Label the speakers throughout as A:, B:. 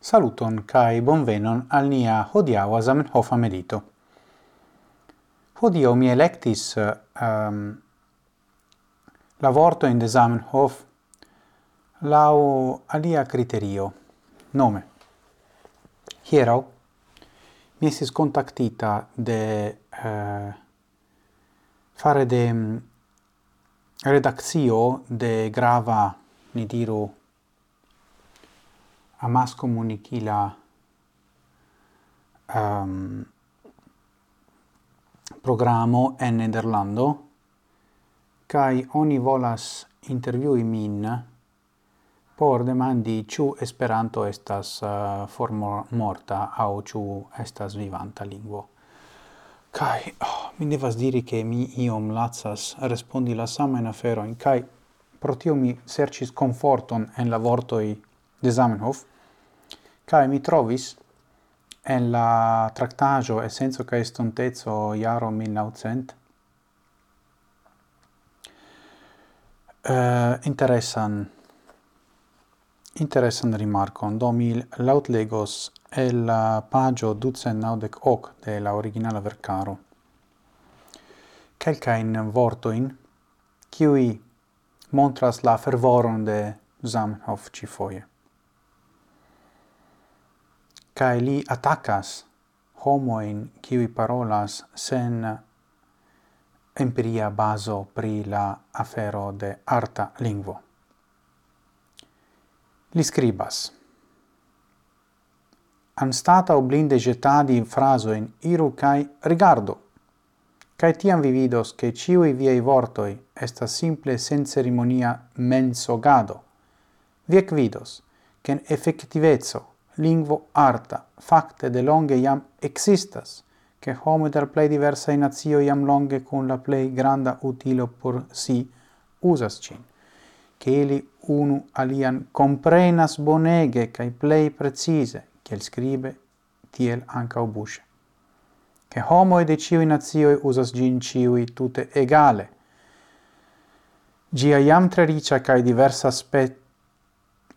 A: Saluton kai bonvenon al nia hodiaŭa Zamenhofa medito. Hodiaŭ mi electis um, la vorto in de Zamenhof lau alia criterio, nome. Hieraŭ mi estis contactita de uh, fare de mm, um, redazio de grava, ni diru, amas comunicila um, ehm, programo en Nederlando kai oni volas intervjui min por demandi ĉu Esperanto estas uh, formo morta aŭ ĉu estas vivanta lingvo. Kai oh, mi devas diri che mi iom lazas respondi la sama in afero in kai pro tio mi sercis conforton en la vortoi de Zamenhof, cae mi trovis en la tractajo Essenzo cae Estontezo iaro 1900 uh, eh, interessan, interessan rimarcon, do mi laut legos el la pagio ducen naudec hoc de la originala vercaro. Quelcain vortoin, qui montras la fervoron de Zamenhof ci foie kai li attacas homoin qui parolas sen empiria baso pri la afero de arta lingvo. Li scribas anstata oblinde getadi frasoin iru kai rigardo kai tiam vi vidos che ciui viei vortoi esta simple sen cerimonia mensogado. Viec vidos, ken effectivezzo lingvo arta facte de longe iam existas che homo der plei diversa in nazio iam longe con la plei granda utilo por si usas cin che eli unu alian comprenas bonege kai plei precise kiel scribe tiel anca obusce. Che homo de ciui nazioi usas gin ciui tute egale. Gia iam tre ricia cae diversa aspe...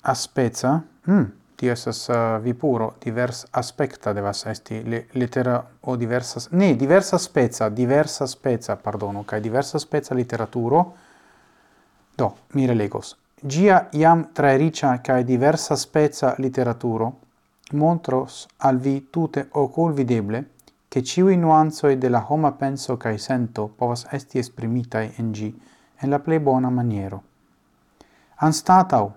A: aspeza, mm, tio estas uh, eh, vipuro divers aspecta devas esti le, litera o diversa ne diversa spezza diversa spezza pardono kai diversa spezza literaturo do mi relegos gia iam tra ricia kai diversa spezza literaturo montros al vi tute ocul videble che ciui nuanzoi de la homa penso kai sento povas esti esprimitai en gi en la plei bona maniero. Anstatau,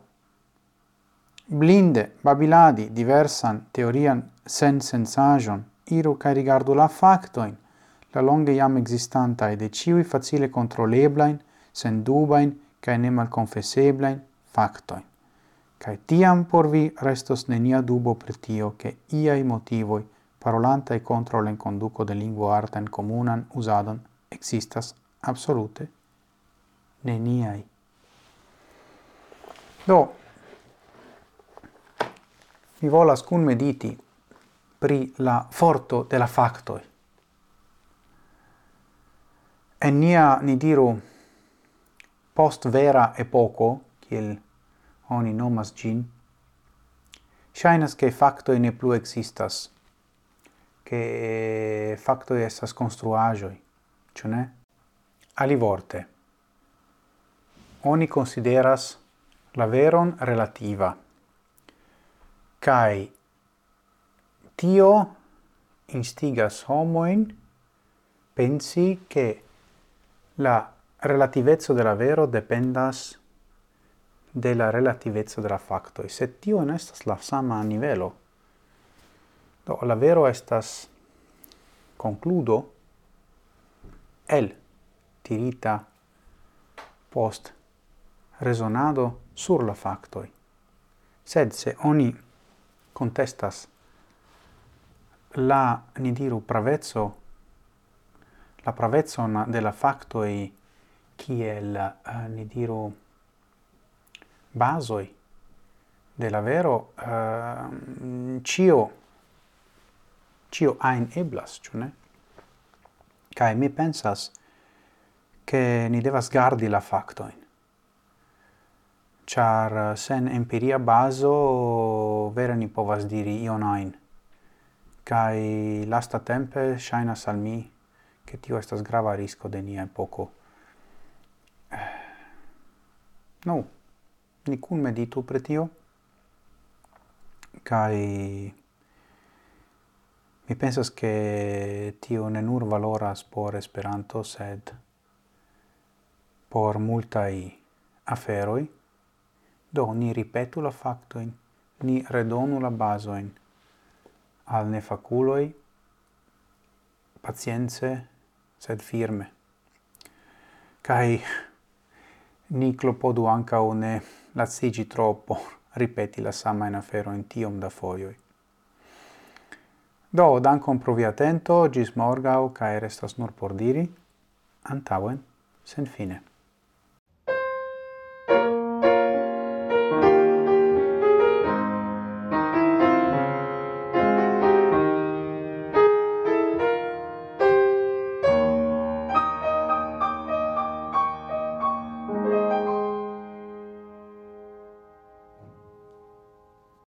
A: blinde babiladi diversan teorian sen sensajon, iru cae rigardu la factoin, la longe iam existantae de ciui facile controleblain, sen dubain, kai ne malconfesseblain factoin. Cae tiam por vi restos nenia dubo per tio che iai motivoi parolanta e contro l'enconduco de lingua arta in comunan usadon existas absolute neniai. Do, mi volas cun mediti pri la forto de la factoi. En nia, ni diru, post vera epoco, kiel oni nomas gin, shainas che factoi ne plu existas, che factoi estas construagioi, cio ne? Alivorte, oni consideras la veron relativa, Kai tio instigas homoin pensi che la relativezzo della vero dependas de la relativezzo della facto e Se tio non estas la sama nivelo, do la vero estas concludo el tirita post resonado sur la factoi. Sed se oni contestas la ni diru pravezzo la pravezzon della factoi kiel uh, ni diru basoi della vero uh, cio cio ein eblas ĉu ne? Kai mi pensas che ni devas gardi la facto char eh, sen empiria baso vere ni povas diri ion ajn. Kai lasta tempe shaina salmi che tio estas grava risco de nia epoko. No, ni kun meditu pre tio, kai mi pensas che tio ne nur valoras por Esperanto, sed por multai aferoi, Do, ni ripetu la factoin, ni redonu la basoin. Al nefaculoi, pacienze, sed firme. Cai ni clopodu ancao ne lazzigi troppo, ripeti la sama in afero in tiom da foioi. Do, dankon pro vi atento, gis morgau, cae restas nur por diri, antauen, sen fine.